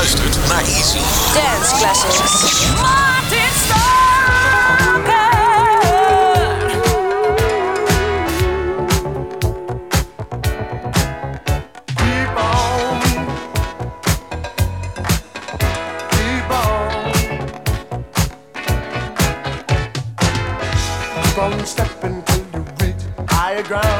luistert naar Easy. Dance Classics. Martin Stalker. Keep on. Keep on. Keep on stepping till you reach higher ground.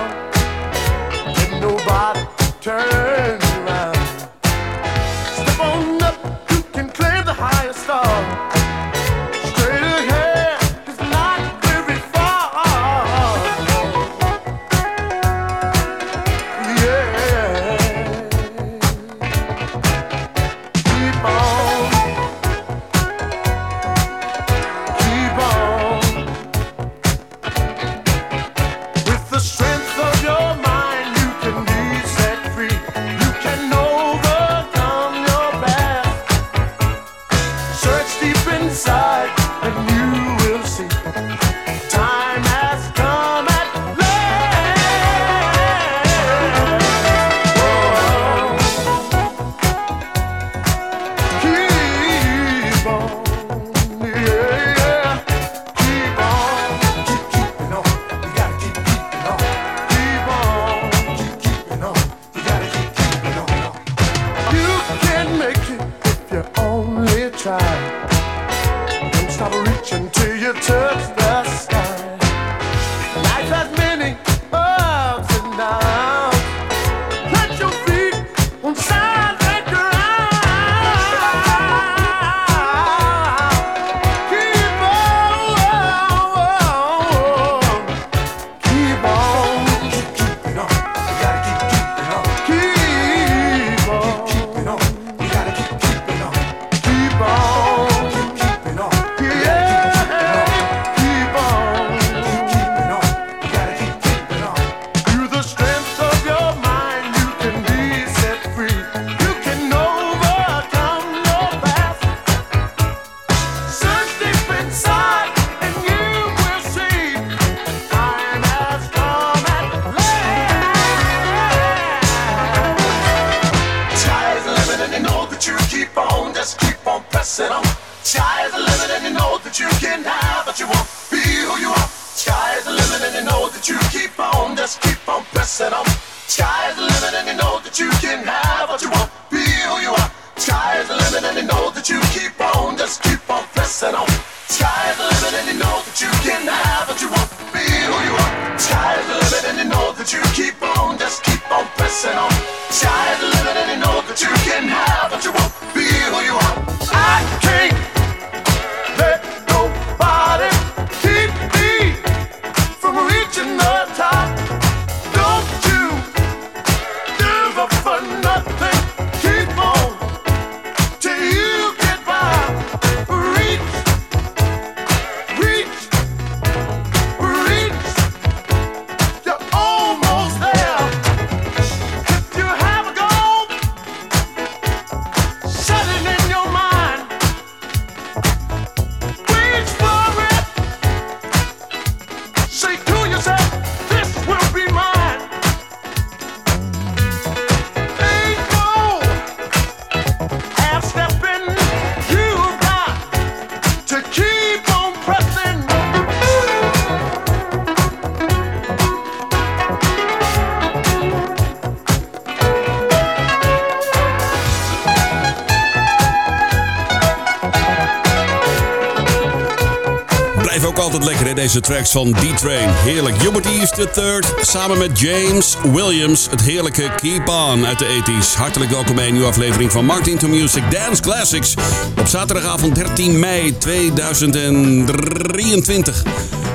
de tracks van D-Train. Heerlijk. Hubert East III samen met James Williams. Het heerlijke Keep On uit de 80s. Hartelijk welkom bij een nieuwe aflevering van Martin to Music Dance Classics. Op zaterdagavond 13 mei 2023.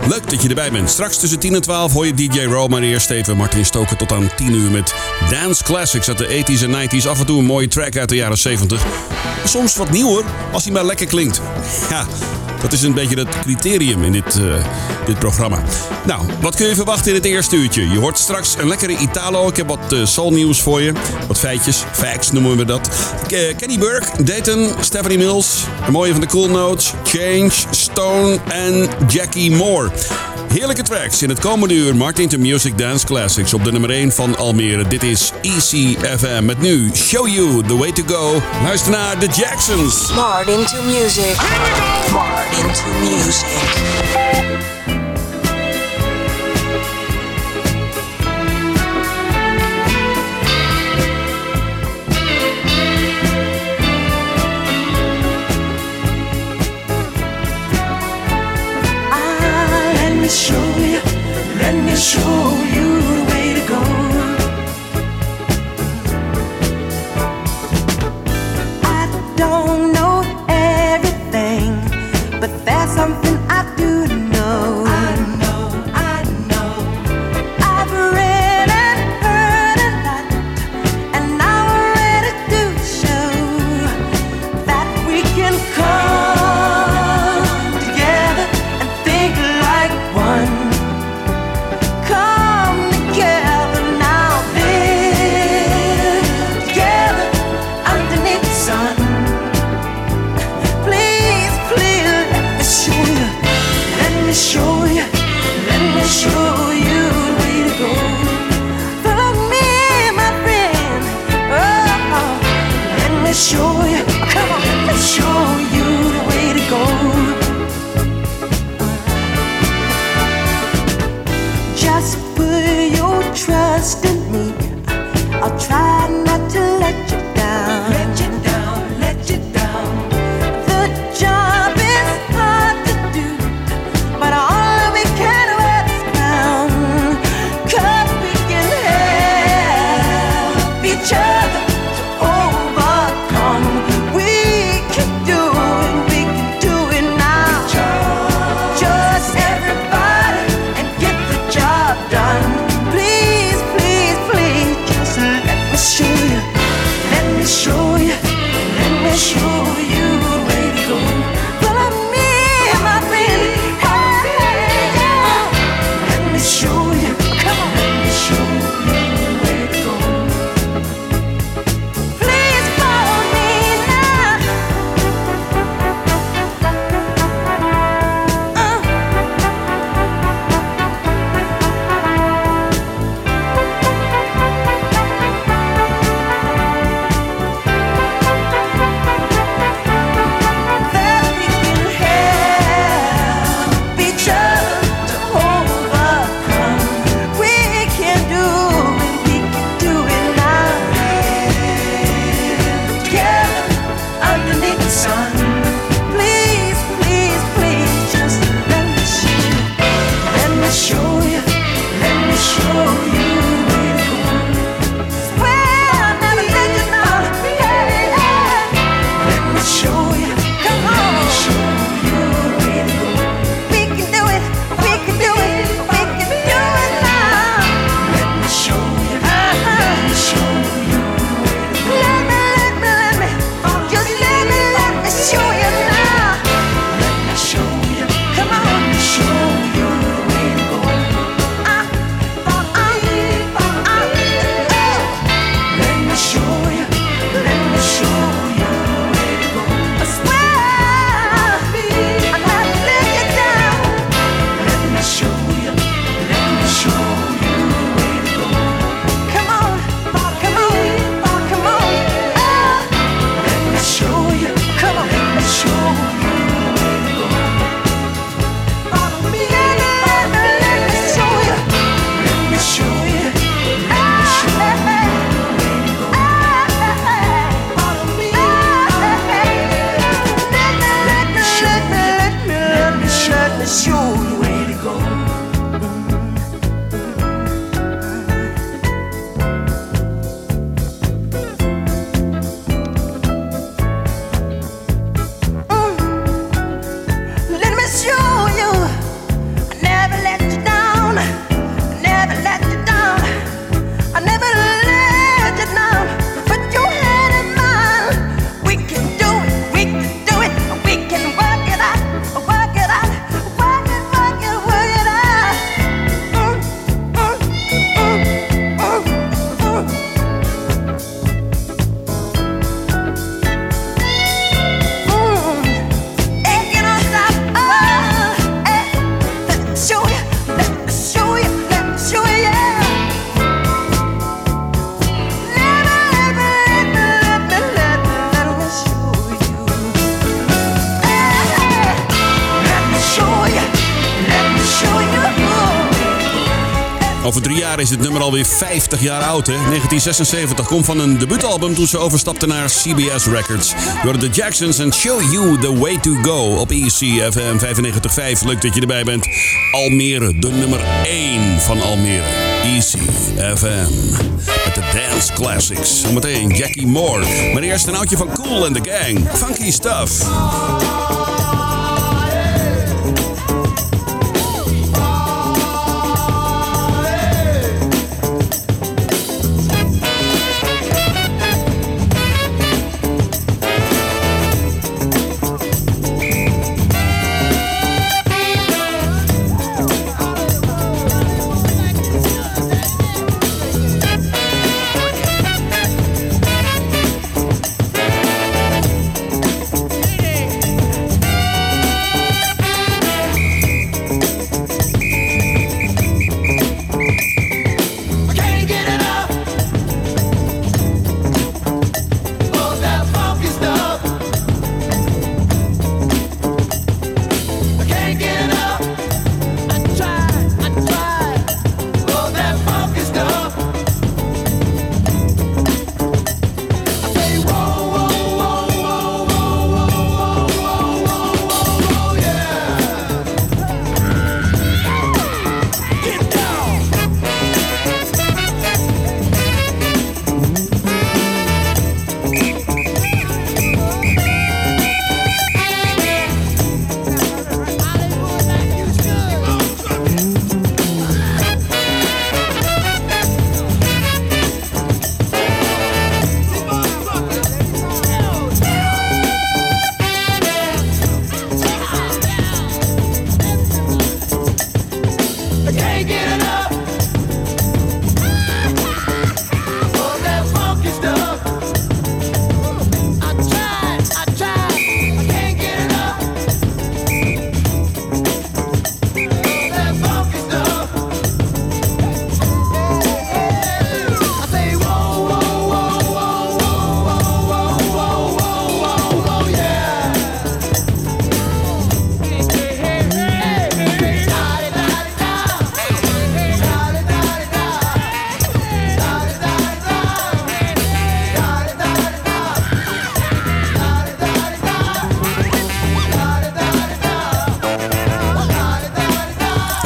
Leuk dat je erbij bent. Straks tussen 10 en 12 hoor je DJ Ro, maar eerst even Martin Stoker tot aan 10 uur met Dance Classics uit de 80s en 90s. Af en toe een mooie track uit de jaren 70. Soms wat nieuwer, als hij maar lekker klinkt. Ja, dat is een beetje het criterium in dit, eh, dit programma. Nou, wat kun je verwachten in het eerste uurtje? Je hoort straks een lekkere Italo. Ik heb wat eh, uh, soulnieuws voor je. Wat feitjes, facts noemen we dat. Eh, Kenny Burke, Dayton, Stephanie Mills. De mooie van de Cool Notes. Change, Stone en Jackie Moore. Heerlijke tracks in het komende uur. Martin to Music Dance Classics op de nummer 1 van Almere. Dit is ECFM met nu Show You The Way To Go. Luister naar The Jacksons. Martin to Music. Martin to Music. me show you, let me show you. Alweer 50 jaar oud, hè? 1976 komt van een debuutalbum toen ze overstapte naar CBS Records. Door de Jacksons en Show You The Way To Go op ECFM 95.5. Leuk dat je erbij bent. Almere, de nummer 1 van Almere. ECFM. Met de Dance Classics. Zometeen Jackie Moore. Maar eerst een oudje van Cool and the Gang. Funky Stuff.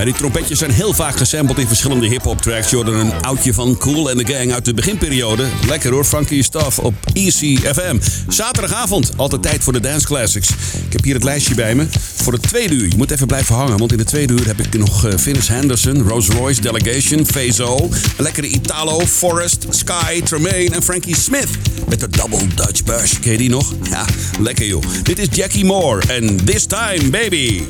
Die trompetjes zijn heel vaak gesampled in verschillende hip-hop tracks. Je een oudje van Cool and the Gang uit de beginperiode. Lekker hoor, funky stuff op Easy FM. Zaterdagavond, altijd tijd voor de Dance Classics. Ik heb hier het lijstje bij me. Voor het tweede uur, je moet even blijven hangen, want in de tweede uur heb ik nog uh, Henderson, Rose Royce, Delegation, een lekkere Italo, Forest, Sky, Tremaine en Frankie Smith. Met de Double Dutch Bash. Ken je die nog? Ja, lekker joh. Dit is Jackie Moore en This Time Baby.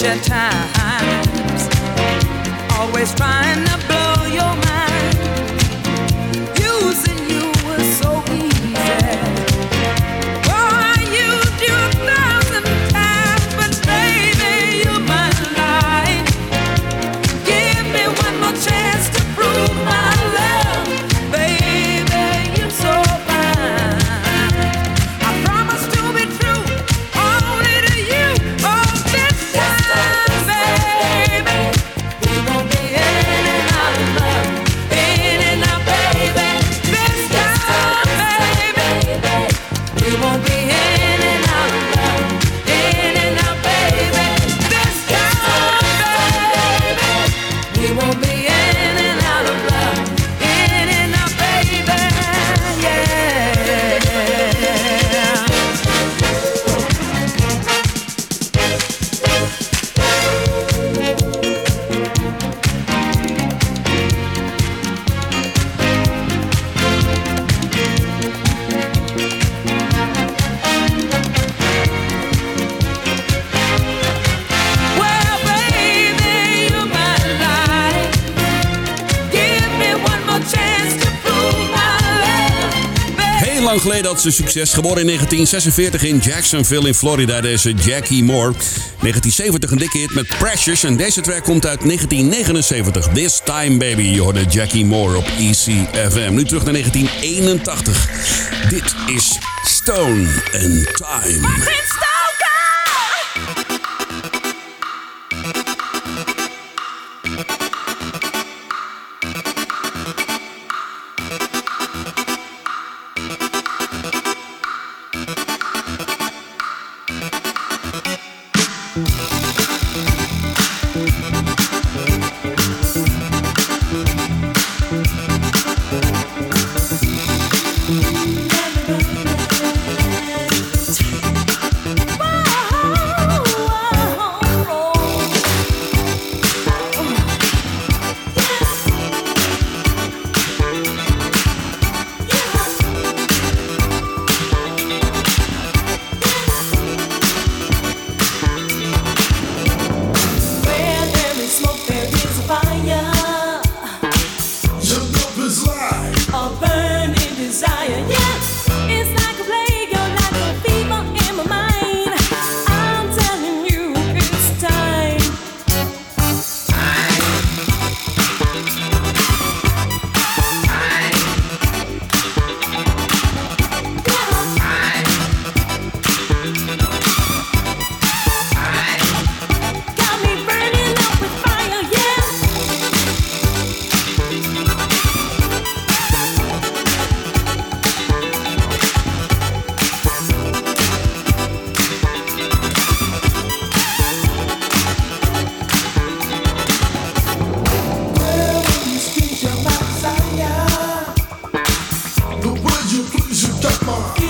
pressure times. Always trying to succes. Geboren in 1946 in Jacksonville in Florida, deze Jackie Moore. 1970 een dikke hit met Precious. En deze track komt uit 1979. This Time Baby. Je hoorde Jackie Moore op ECFM. Nu terug naar 1981. Dit is Stone and Time.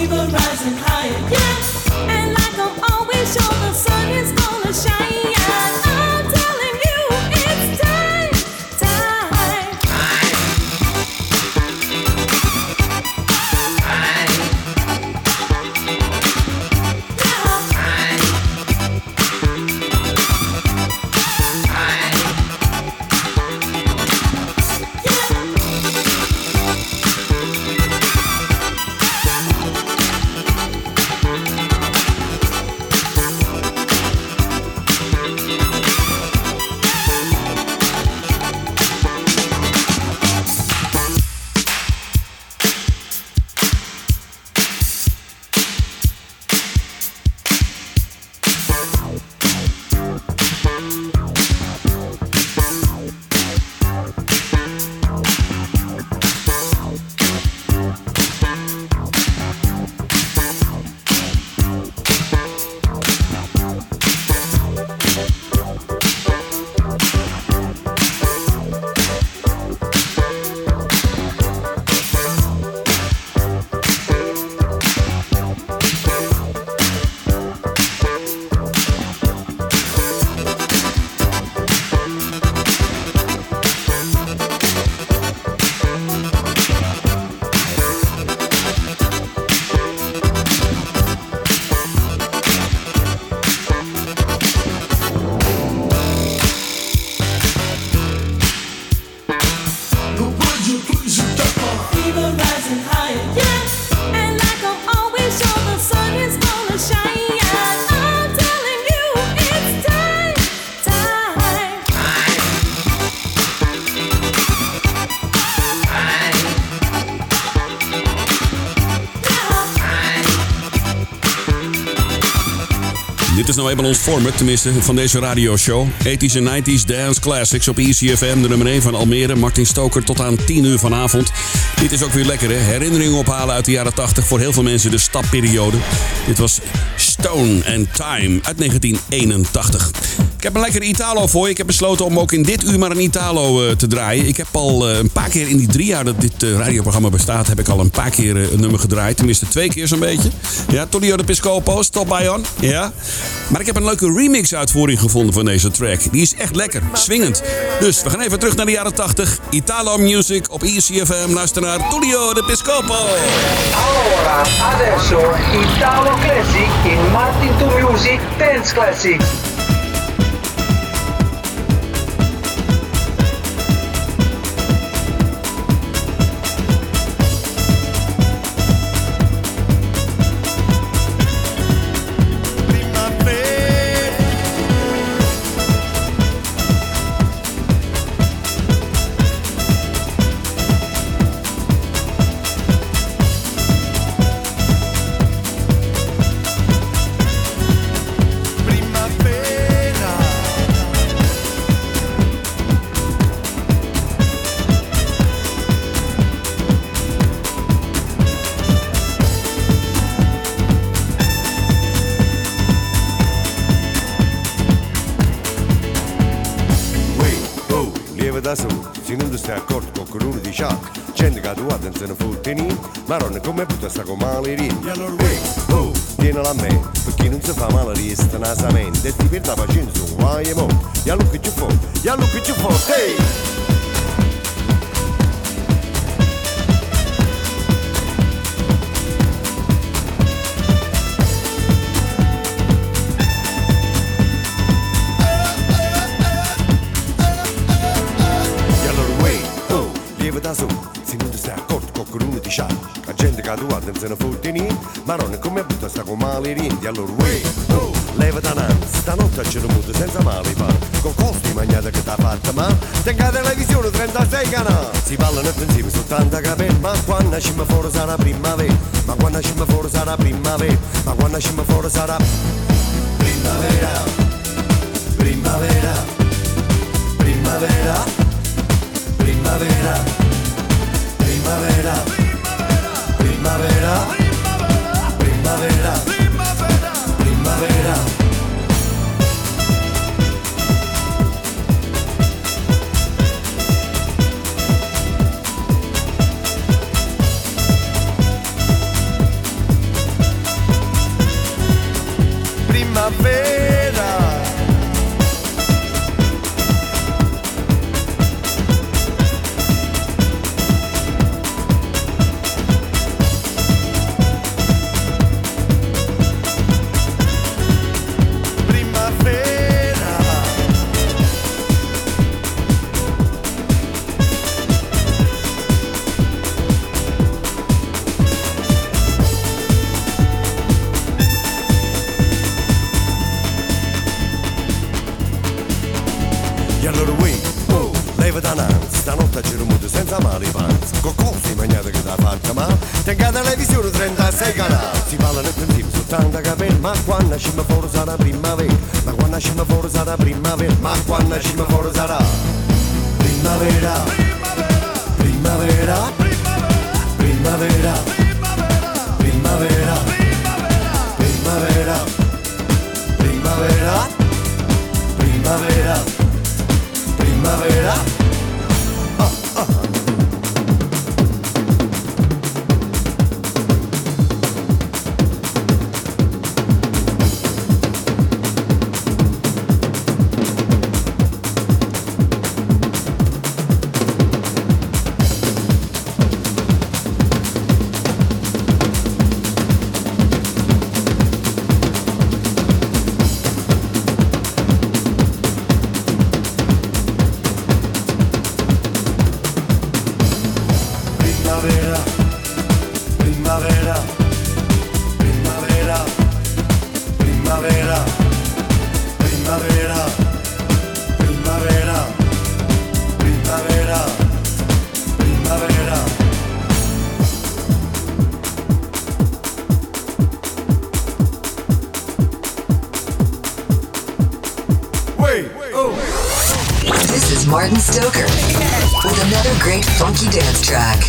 My Fever rising higher, yeah. And like I'm always nou eenmaal ons format, tenminste van deze radioshow. 80s en 90s Dance Classics op ECFM, de nummer 1 van Almere. Martin Stoker tot aan 10 uur vanavond. Dit is ook weer lekker? Herinneringen ophalen uit de jaren 80. Voor heel veel mensen de stapperiode. Dit was Stone and Time uit 1981. Ik heb een lekkere Italo voor je. Ik heb besloten om ook in dit uur maar een Italo eh, te draaien. Ik heb al eh, een paar keer in die drie jaar dat dit eh, radioprogramma bestaat... heb ik al een paar keer een nummer gedraaid. Tenminste twee keer zo'n beetje. Ja, Tonio de Piscopo, Stop On. Ja. Maar ik heb een leuke remix-uitvoering gevonden van deze track. Die is echt lekker, swingend. Dus we gaan even terug naar de jaren 80. Italo Music op ECFM. Luister naar Tonio de Piscopo. Allora, adesso Italo Classic in Martin to Music Dance Classic. da solo, se non ti sei accorto con quello di ciacco, gente che tu guarda se ne fotte niente, maronna come puttana sta con malerie. E allora, hey, oh, tienila a me, perché non si fa male resta nasamente, e ti perda pazienza, vai e mo, e allora che ci fa, e allora che ci fa, ehi! Hey! Da su. Se non ti stai accorto qualcuno ti sa. La gente che tu guarda se ne fotte ni Maronna come butta sta con male ri E allora uè, oh, leva da nanzi Stanotte c'è muto senza male pa Con costi magnate che t'ha fatta ma Tenga televisione 36 canali Si parlano insieme soltanto capelli Ma quando nasciamo fuori sarà primavera. Ma quando nasciamo fuori sarà primavera. Ma quando nasciamo fuori sarà Primavera. Primavera. Primavera. Primavera Primavera Primavera Primavera Primavera. Primavera is Martin Stoker with another great funky dance track.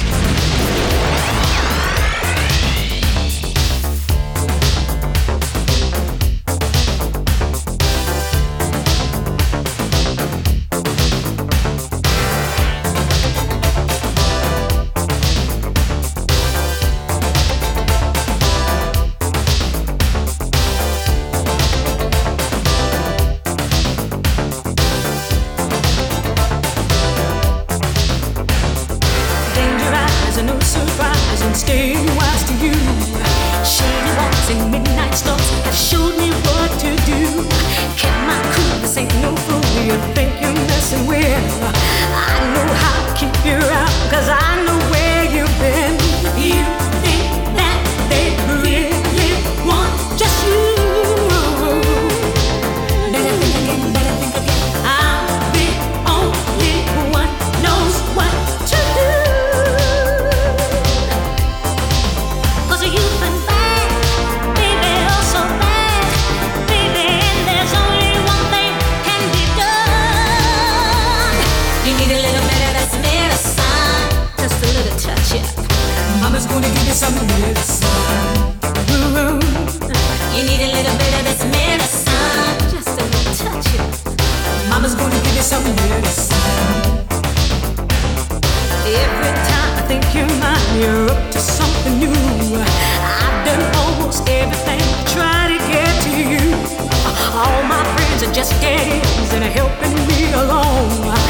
Just dead and helping me along.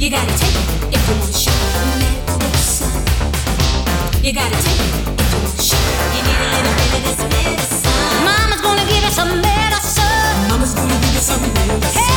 You gotta take it if you want shit medicine. You gotta take it if you wanna shit. You need a little bit of this medicine. Mama's gonna give you some medicine. Mama's gonna give you some medicine. Hey,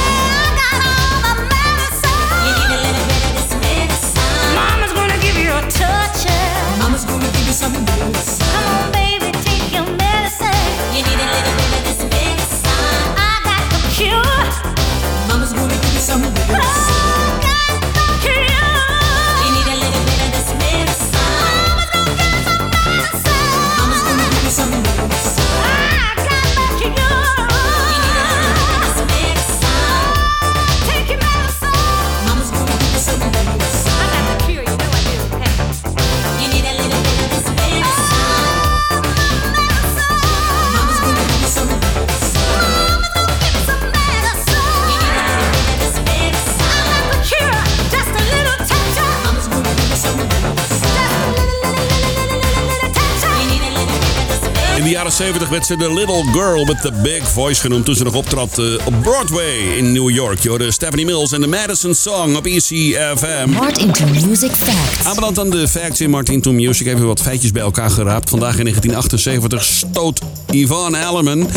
jaren 70 werd ze de Little Girl with the Big Voice genoemd toen ze nog optrad eh, op Broadway in New York. Je hoorde Stephanie Mills en de Madison Song op ECFM. Martin to Music Facts. Aanbeland aan de facts in Martin to Music. Even wat feitjes bij elkaar geraapt. Vandaag in 1978 stoot Yvonne Elliman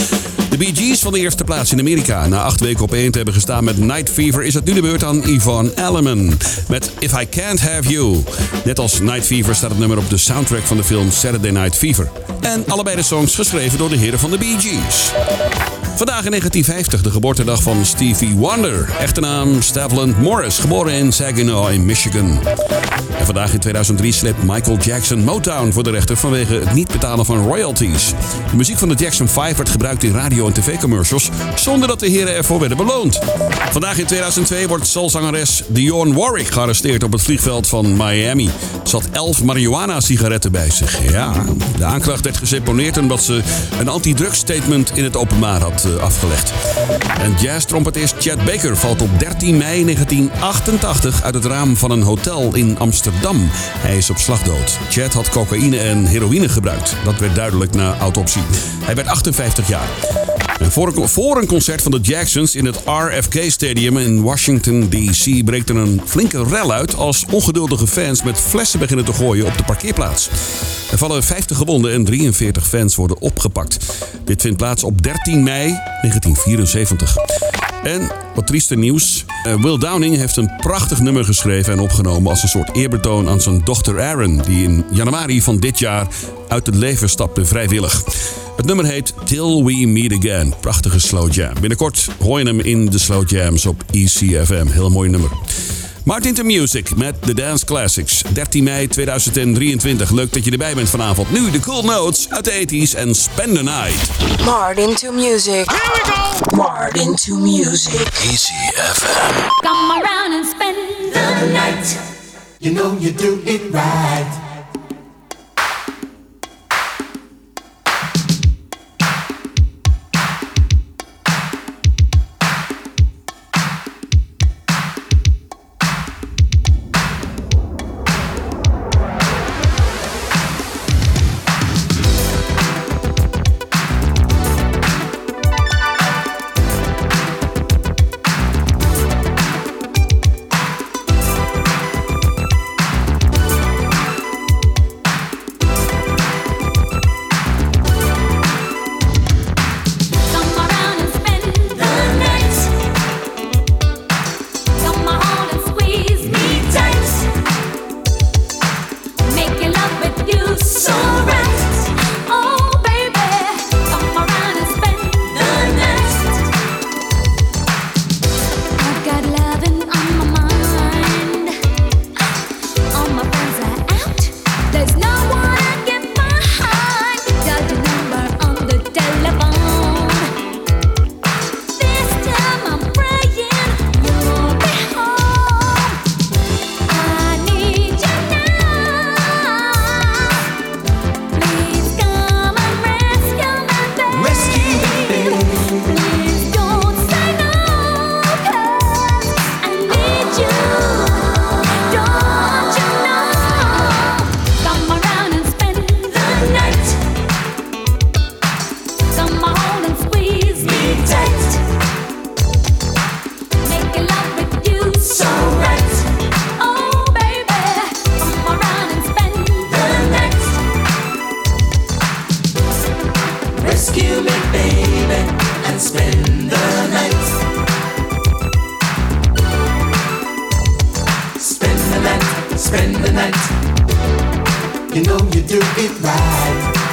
de Bee Gees van de eerste plaats in Amerika. Na acht weken op één te hebben gestaan met Night Fever... is het nu de beurt aan Yvonne Elliman met If I Can't Have You. Net als Night Fever staat het nummer op de soundtrack van de film Saturday Night Fever. En allebei de songs geschreven door de heren van de Bee Gees. Vandaag in 1950, de geboortedag van Stevie Wonder. Echte naam Stavland Morris, geboren in Saginaw in Michigan. Vandaag in 2003 sleept Michael Jackson Motown voor de rechter vanwege het niet betalen van royalties. De muziek van de Jackson 5 werd gebruikt in radio- en tv-commercials zonder dat de heren ervoor werden beloond. Vandaag in 2002 wordt soulzangeres Dionne Warwick gearresteerd op het vliegveld van Miami. Ze had 11 marihuana-sigaretten bij zich. Ja, de aanklacht werd geseponeerd omdat ze een anti-drugsstatement in het openbaar had eh, afgelegd. En jazz-trompetist Chet Baker valt op 13 mei 1988 uit het raam van een hotel in Amsterdam. Hij is op slag dood. Chet had cocaïne en heroïne gebruikt. Dat werd duidelijk na autopsie. Hij werd 58 jaar. Voor een concert van de Jacksons in het RFK Stadium in Washington D.C. breekt er een flinke rel uit als ongeduldige fans met flessen beginnen te gooien op de parkeerplaats. Er vallen 50 gewonden en 43 fans worden opgepakt. Dit vindt plaats op 13 mei 1974. En wat triester nieuws. eh, Will Downing heeft een prachtig nummer geschreven en opgenomen als een soort eerbetoon aan zijn dochter Aaron, die in januari van dit jaar uit het leven stapte vrijwillig. Het nummer heet Till We Meet Again. Prachtige slow jam. Binnenkort hoor je hem in de slow jams op ECFM. Heel mooi nummer. Martin to Music met The Dance Classics. 13 mei 2023. Leuk dat je erbij bent vanavond. Nu de Cool Notes uit de 80s en Spend the Night. Martin to Music. Here we go! Martin to Music. Easy FM. Come around and spend the night. You know you do it right. spend the night. You know you do it right.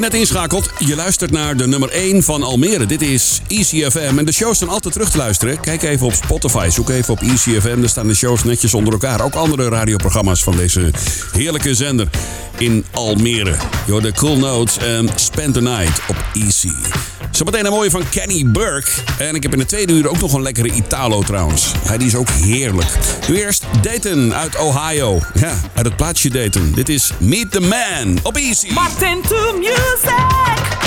je net inschakelt, je luistert naar de nummer 1 van Almere. Dit is ECFM en de shows zijn altijd terug te luisteren. Kijk even op Spotify, zoek even op ECFM. Daar staan de shows netjes onder elkaar. Ook andere radioprogramma's van deze heerlijke zender in Almere. Yo, de Cool Notes en Spend the Night op EC. Zometeen een mooie van Kenny Burke. En ik heb in de tweede uur ook nog een lekkere Italo trouwens. Hij die is ook heerlijk. Nu eerst Dayton uit Ohio. Ja, uit het plaatsje Dayton. Dit is Meet the Man op Easy. Martin to music.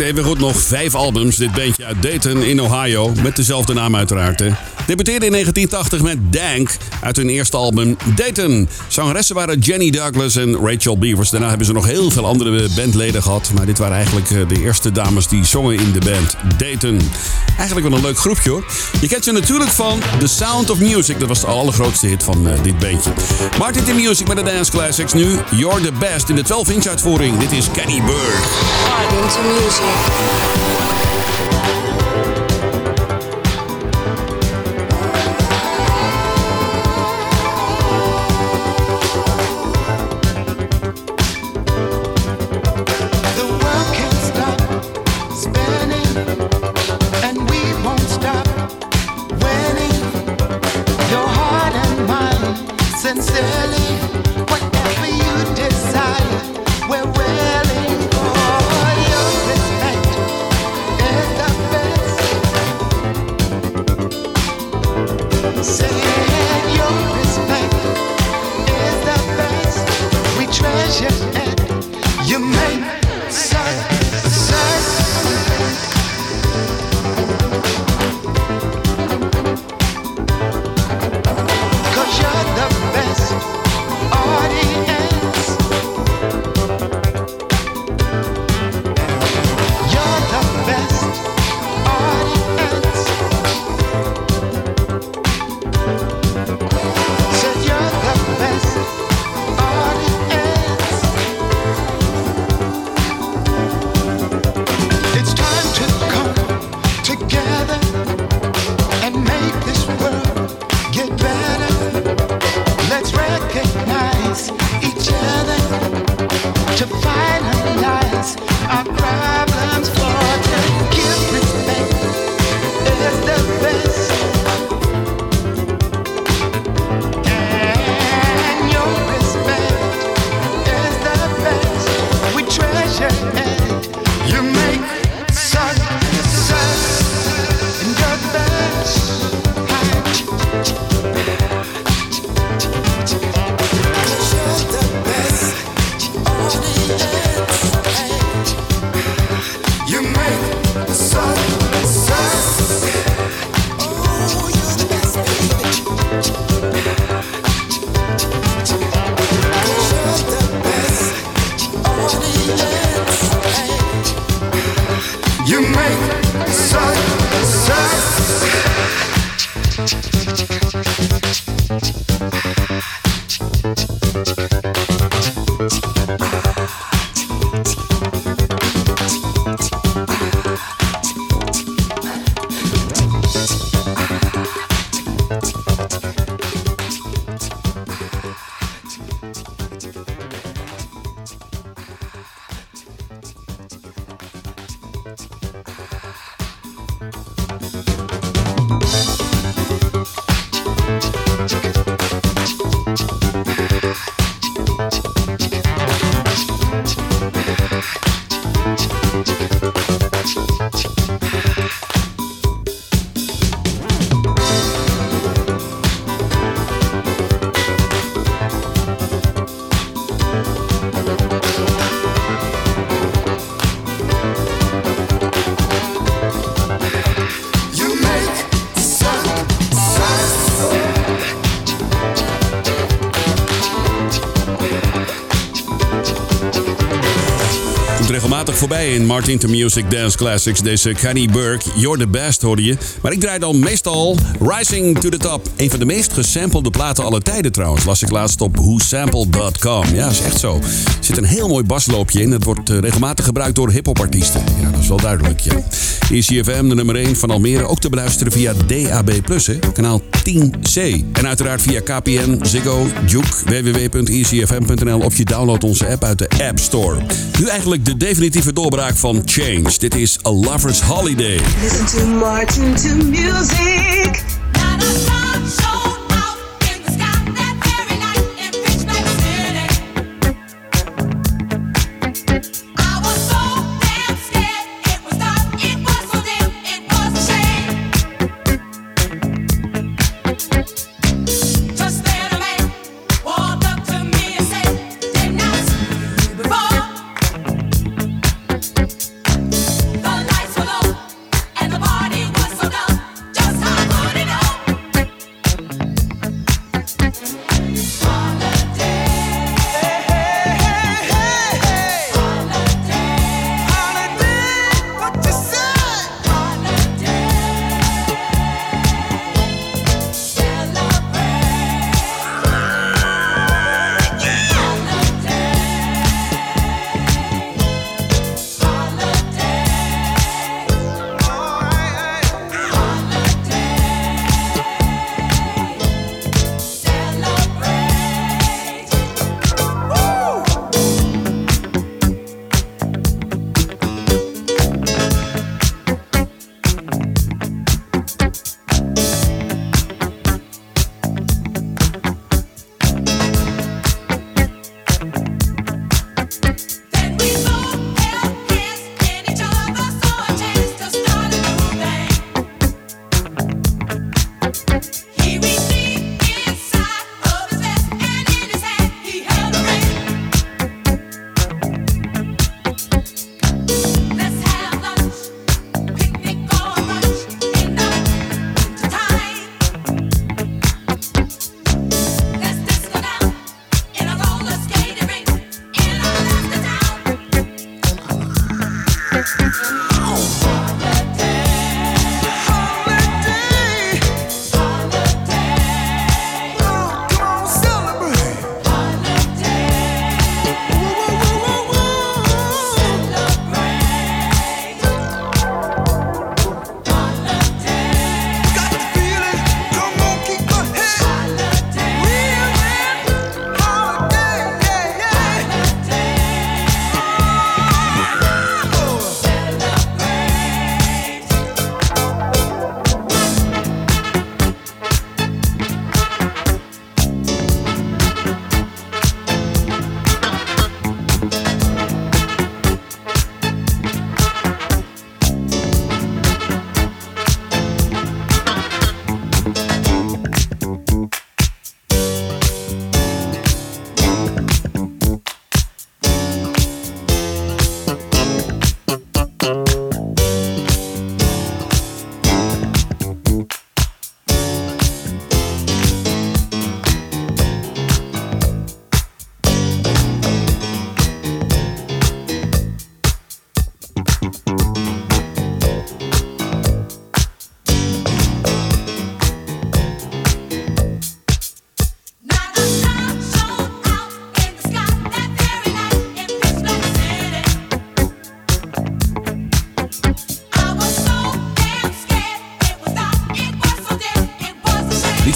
maakte evengoed nog vijf albums, dit bandje uit Dayton in Ohio. Met dezelfde naam uiteraard. Hè. Debuteerde in 1980 met Dank uit hun eerste album Dayton. Zangeressen waren Jenny Douglas en Rachel Beavers. Daarna hebben ze nog heel veel andere bandleden gehad. Maar dit waren eigenlijk eh, de eerste dames die zongen in de band Dayton. Eigenlijk wel een leuk groepje hoor. Je kent ze natuurlijk van The Sound of Music. Dat was de allergrootste hit van uh, dit bandje. Martin the Music met de Dance Classics. Nu You're the Best in de 12-inch uitvoering. Dit is Kenny Burke. Martin to music. In Martin to Music Dance Classics. Deze Kenny Burke, You're the Best hoorde je. Maar ik draai dan meestal Rising to the Top. Een van de meest gesampelde platen aller tijden trouwens. Las ik laatst op whosampled.com. Ja, is echt zo. Er zit een heel mooi basloopje in. Het wordt eh, regelmatig gebruikt door hiphopartiesten. Ja, dat is wel duidelijk, ja. ICFM, de nummer 1 van Almere. Ook te beluisteren via DAB+, hè, kanaal 10C. En uiteraard via KPN, Ziggo, Juke, www.ecfm.nl of je downloadt onze app uit de App Store. Nu eigenlijk de definitieve doorbraak van Change. Dit is A Lover's Holiday. Listen to Martin to music. The lights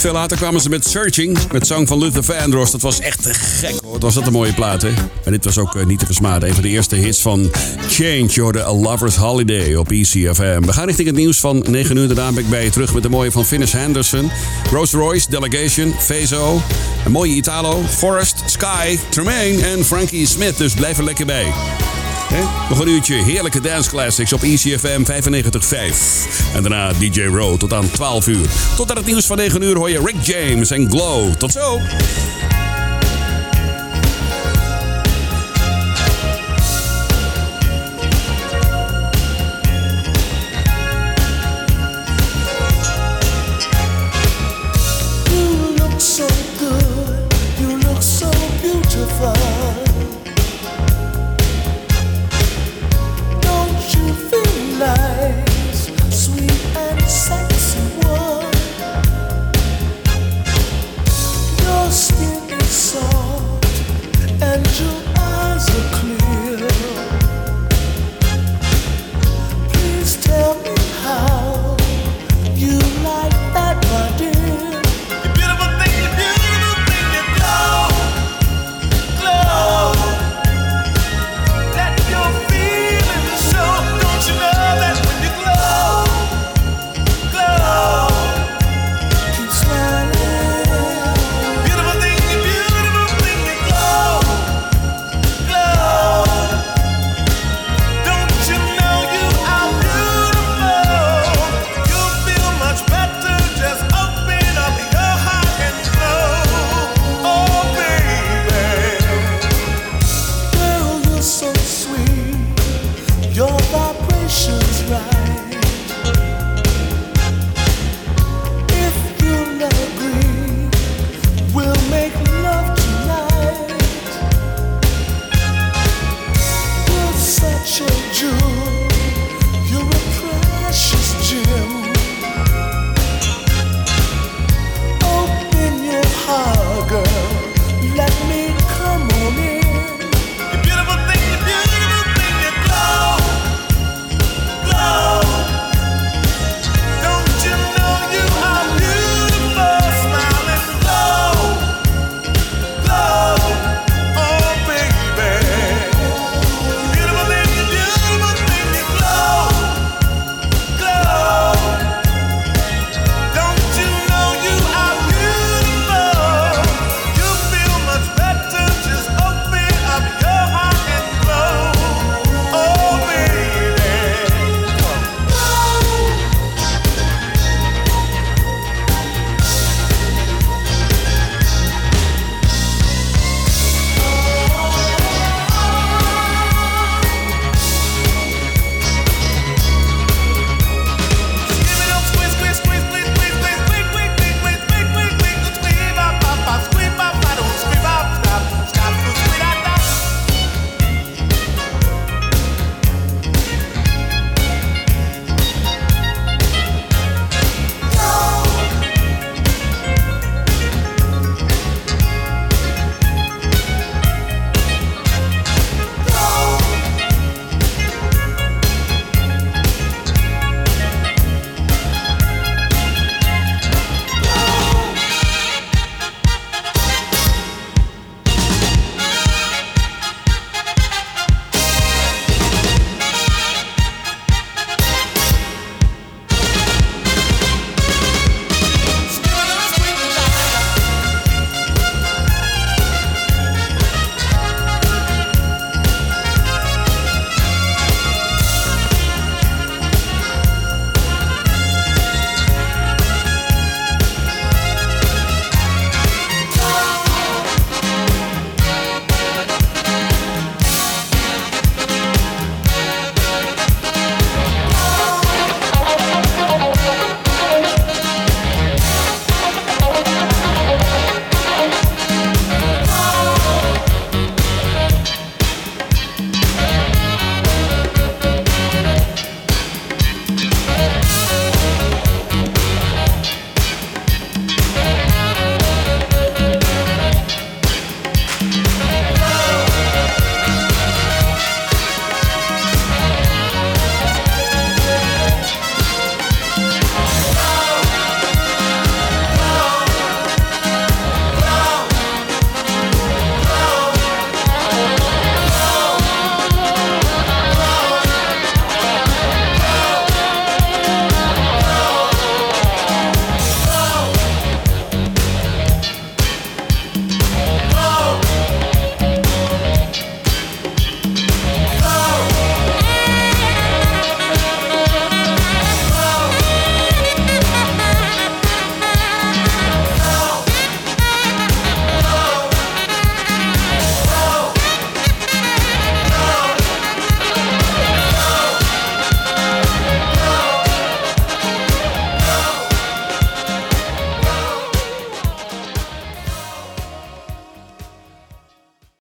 veel later kwamen ze met Searching, met zang van Luther Vandross. Dat was echt gek hoor. Was dat een mooie plaat hè? En dit was ook eh, niet te versmaden. Een van de eerste hits van Change, hoorde A Lover's Holiday op ECFM. We gaan richting het nieuws van 9 uur. Daarna ben ik bij je terug met de mooie van Finnis Henderson. Rolls Royce, Delegation, Fezo. Een mooie Italo, Forest, Sky, Tremaine en Frankie Smith. Dus blijf er lekker bij. Nog een uurtje heerlijke dance classics op ECFM 95.5. En daarna DJ Row tot aan 12 uur. Tot aan het nieuws van 9 uur hoor je Rick James en Glow. Tot zo!